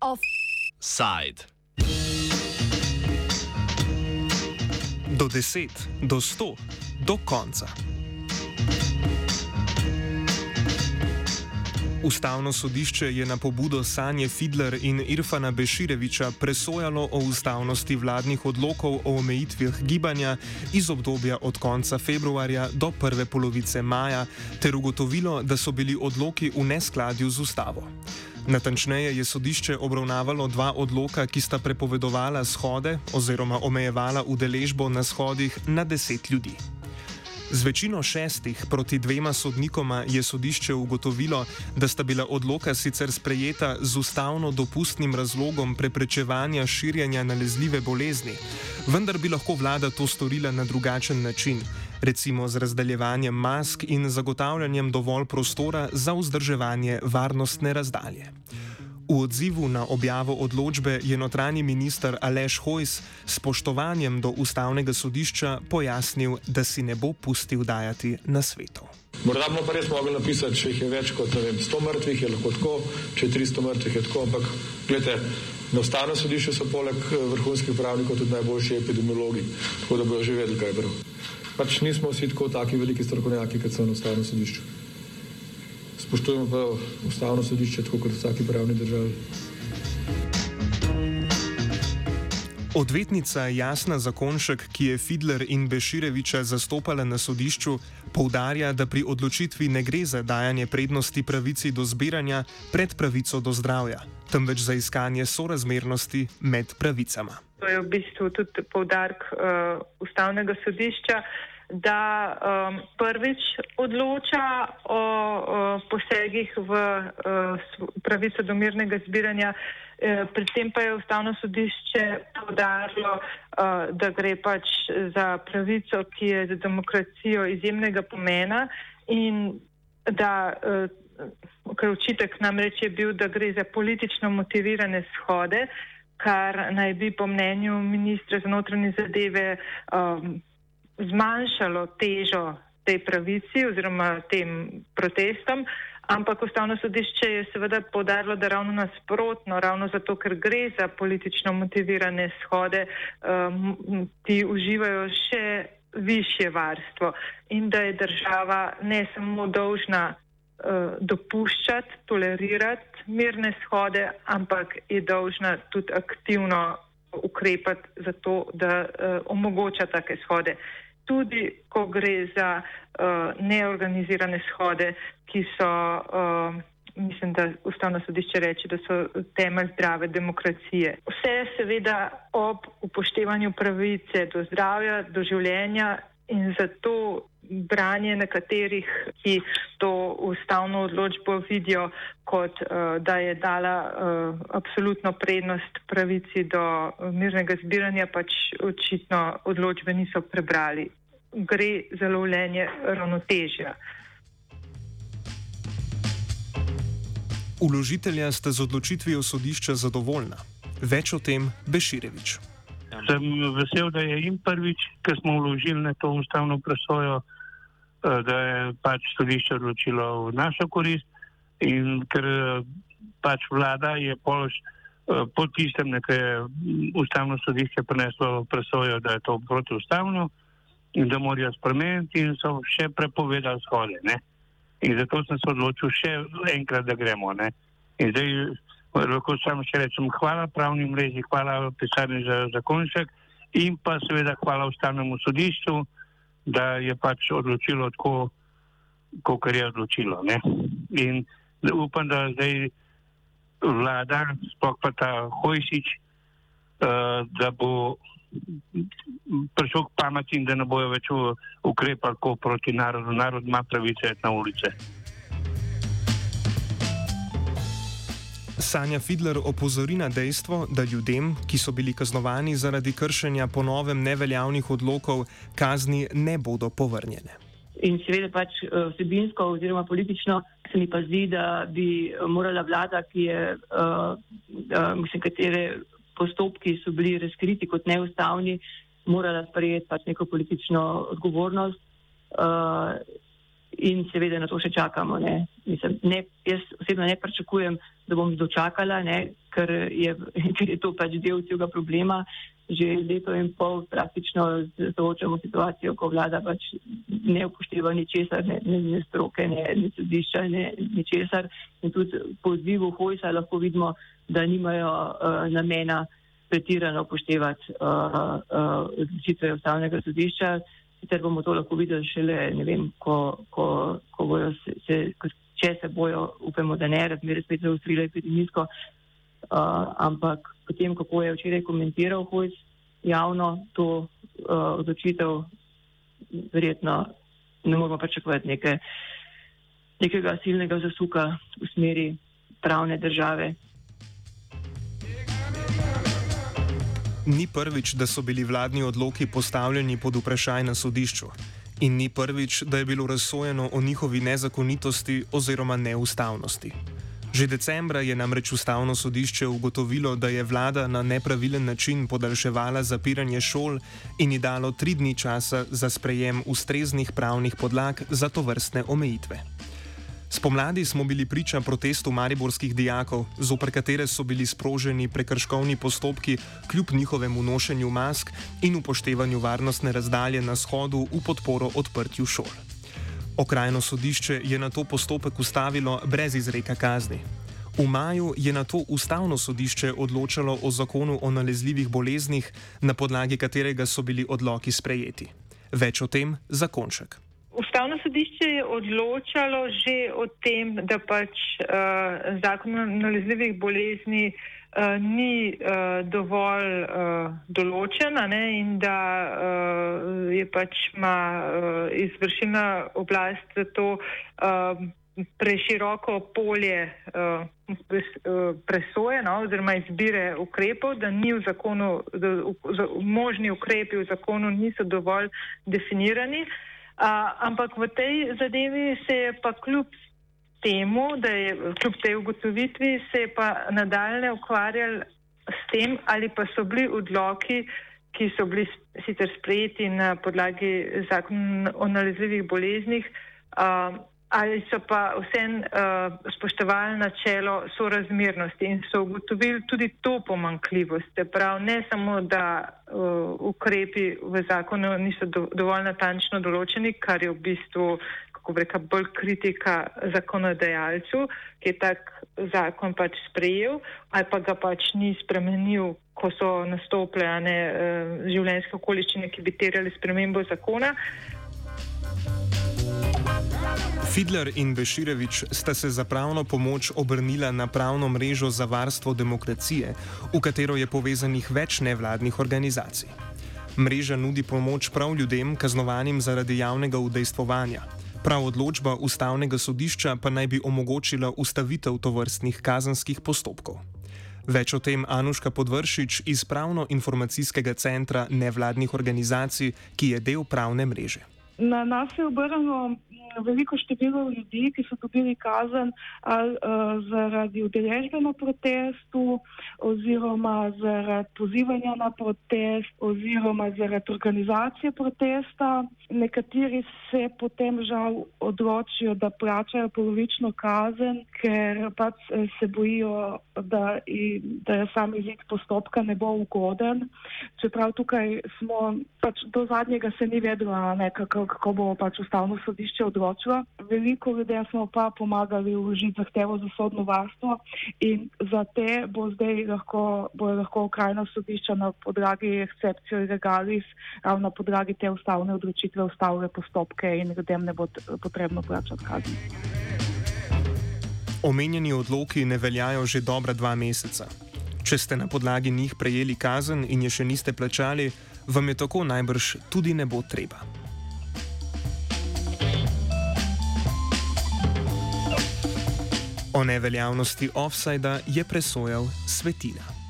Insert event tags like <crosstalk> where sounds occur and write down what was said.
Offside. Do 10, do 100, do konca. Ustavno sodišče je na pobudo Sanje Fidler in Irfana Bešireviča presojalo o ustavnosti vladnih odlokov o omejitvah gibanja iz obdobja od konca februarja do prve polovice maja ter ugotovilo, da so bili odloki v neskladju z ustavo. Natančneje je sodišče obravnavalo dva odloka, ki sta prepovedovala shode oziroma omejevala udeležbo na shodih na deset ljudi. Z večino šestih proti dvema sodnikoma je sodišče ugotovilo, da sta bila odloka sicer sprejeta z ustavno dopustnim razlogom preprečevanja širjanja nalezljive bolezni, vendar bi lahko vlada to storila na drugačen način, recimo z razdaljevanjem mask in zagotavljanjem dovolj prostora za vzdrževanje varnostne razdalje. V odzivu na objavo odločbe je notranji minister Aleš Hojs s spoštovanjem do ustavnega sodišča pojasnil, da si ne bo pustil dajati na svetu. Morda bomo pa res mogli napisati, če jih je več kot vem, 100 mrtvih, je lahko tako, če je 300 mrtvih, je tako. Ampak, gledajte, na ustavnem sodišču so poleg eh, vrhunskih pravnikov tudi najboljši epidemiologi, tako da bodo že vedeli, kaj je bilo pač nismo vsi tako taki veliki strokovnjaki, kot so na ustavnem sodišču. Spoštujemo pa ustavno sodišče, tako kot v vsaki pravni državi. Odvetnica Jasna Zakonšek, ki je Fidler in Bešireviča zastopala na sodišču, poudarja, da pri odločitvi ne gre za dajanje prednosti pravici do zbiranja pred pravico do zdravja, temveč za iskanje sorazmernosti med pravicama. To je v bistvu tudi poudarek uh, ustavnega sodišča, da um, prvič odloča o, o posegih v uh, pravico do mirnega zbiranja, uh, predvsem pa je ustavno sodišče podarilo, uh, da gre pač za pravico, ki je za demokracijo izjemnega pomena in da, uh, ker očitek namreč je bil, da gre za politično motivirane shode, kar naj bi po mnenju ministra za notranje zadeve um, zmanjšalo težo tej pravici oziroma tem protestom, ampak ustavno sodišče je seveda podarilo, da ravno nasprotno, ravno zato, ker gre za politično motivirane shode, um, ti uživajo še više varstvo in da je država ne samo dolžna uh, dopuščati, tolerirati mirne shode, ampak je dolžna tudi aktivno ukrepati za to, da uh, omogoča take shode tudi ko gre za uh, neorganizirane shode, ki so, uh, mislim, da ustavno sodišče reče, da so temelj zdrave demokracije. Vse seveda ob upoštevanju pravice do zdravja, do življenja in zato branje nekaterih, ki to ustavno odločbo vidijo kot, uh, da je dala uh, absolutno prednost pravici do mirnega zbiranja, pač očitno odločbe niso prebrali gre za lovljenje ravnotežja. Uložitelja ste z odločitvijo sodišča zadovoljna. Več o tem Beširevič. Sem vesel, da je jim prvič, ker smo vložili na to ustavno presojo, eh, da je pač sodišče odločilo v našo korist in ker eh, pač vlada je polož eh, po tistem, nekaj je ustavno sodišče preneslo presojo, da je to protiustavno in da morajo spremeniti, in so še prepovedali shode. Ne? In zato sem se odločil še enkrat, da gremo. Ne? In zdaj lahko samo še rečem, hvala pravni mreži, hvala pisarni za zakonšek in pa seveda hvala ustavnemu sodišču, da je pač odločilo tako, kot je odločilo. Ne? In upam, da zdaj vlada, sploh pa ta Hojsič, uh, da bo prišel k pameti in da ne bojo več ukrepali proti narodu. Narod ima pravice na ulice. Sanja Fidler opozori na dejstvo, da ljudem, ki so bili kaznovani zaradi kršenja po novem neveljavnih odlokov, kazni ne bodo povrnjene. In seveda pač eh, vsebinsko oziroma politično se mi pa zdi, da bi morala vlada, ki je, uh, uh, mislim, katere postopki so bili razkriti kot neustavni, morala sprejeti pač neko politično odgovornost Uh, in seveda na to še čakamo. Ne. Mislim, ne, jaz osebno ne pričakujem, da bom dočakala, ne, ker, je, <laughs> ker je to pač del celega problema. Že leto in pol praktično soočamo situacijo, ko vlada pač ne upošteva ničesar, ne, ne, ne stroke, ne, ne sodišča, ne ničesar. In tudi po odzivu Hojsa lahko vidimo, da nimajo uh, namena pretirano upoštevati odločitve uh, uh, ustavnega sodišča. Sicer bomo to lahko videli šele, ne vem, ko, ko, ko bojo se, se, če se bojo, upamo, da ne, razmere spet zaustrile epidemijsko, uh, ampak potem, kako je včeraj komentiral Hojs javno to uh, odločitev, verjetno ne moramo pričakovati neke, nekega silnega zasuka v smeri pravne države. Ni prvič, da so bili vladni odloki postavljeni pod vprašaj na sodišču. In ni prvič, da je bilo razsojeno o njihovi nezakonitosti oziroma neustavnosti. Že decembra je namreč ustavno sodišče ugotovilo, da je vlada na nepravilen način podaljševala zapiranje šol in ji dalo tri dni časa za sprejem ustreznih pravnih podlag za to vrstne omejitve. Spomladi smo bili priča protestu mariborskih dijakov, zoper katere so bili sproženi prekrškovni postopki kljub njihovemu nošenju mask in upoštevanju varnostne razdalje na shodu v podporo odprtju šol. Okrajno sodišče je na to postopek ustavilo brez izreka kazni. V maju je na to ustavno sodišče odločalo o zakonu o nalezljivih boleznih, na podlagi katerega so bili odloki sprejeti. Več o tem zakonček. Ustavno sodišče je odločalo že o tem, da pač uh, zakon o nalezljivih bolezni uh, ni uh, dovolj uh, določen ne, in da uh, je pač ima uh, izvršilna oblast za to uh, preširoko polje uh, presoje no, oziroma izbire ukrepov, da v zakonu, da v, v, možni ukrepi v zakonu niso dovolj definirani. Uh, ampak v tej zadevi se je pa kljub temu, da je kljub tej ugotovitvi, se je pa nadaljne ukvarjal s tem, ali pa so bili odloki, ki so bili sicer sprejeti na podlagi zakona o nalezljivih boleznih, a, ali so pa vsem uh, spoštovali načelo sorazmernosti in so ugotovili tudi to pomankljivost. Prav ne samo, da uh, ukrepi v zakonu niso do, dovolj natančno določeni, kar je v bistvu, kako reka, bolj kritika zakonodajalcu, ki je tak zakon pač sprejel ali pa ga pač ni spremenil, ko so nastopile ne, uh, življenjske okoliščine, ki bi terjali spremembo zakona. Fidler in Beširevič sta se za pravno pomoč obrnila na pravno mrežo za varstvo demokracije, v katero je povezanih več nevladnih organizacij. Mreža nudi pomoč prav ljudem, kaznovanim zaradi javnega udejstvovanja. Prav odločba ustavnega sodišča pa naj bi omogočila ustavitev tovrstnih kazanskih postopkov. Več o tem Anuška Podvršič iz Pravno-informacijskega centra nevladnih organizacij, ki je del pravne mreže. Na nas je obrnilo veliko število ljudi, ki so dobili kazen ali uh, zaradi udeležbe na protestu, oziroma zaradi pozivanja na protest, oziroma zaradi organizacije protesta. Nekateri se potem žal odločijo, da plačajo polovično kazen, ker pač eh, se bojijo, da, da je sam izid postopka ne bo ugoden. Čeprav tukaj smo, pač do zadnjega se ni vedelo, kako, kako bo pač ustavno sodišče odločilo. Veliko ljudem smo pa pomagali vložiti zahtevo za sodno varstvo in za te bo zdaj lahko, bo lahko krajna sodišča na podlagi excepcijo legalis, ravno na podlagi te ustavne odločitve ustavile postopke in ljudem ne bo potrebno plačati kazni. Omenjeni odloki ne veljajo že dobra dva meseca. Če ste na podlagi njih prejeli kazen in je še niste plačali, vam je tako najbrž tudi ne bo treba. O neveljavnosti offsajda je presojal svetina.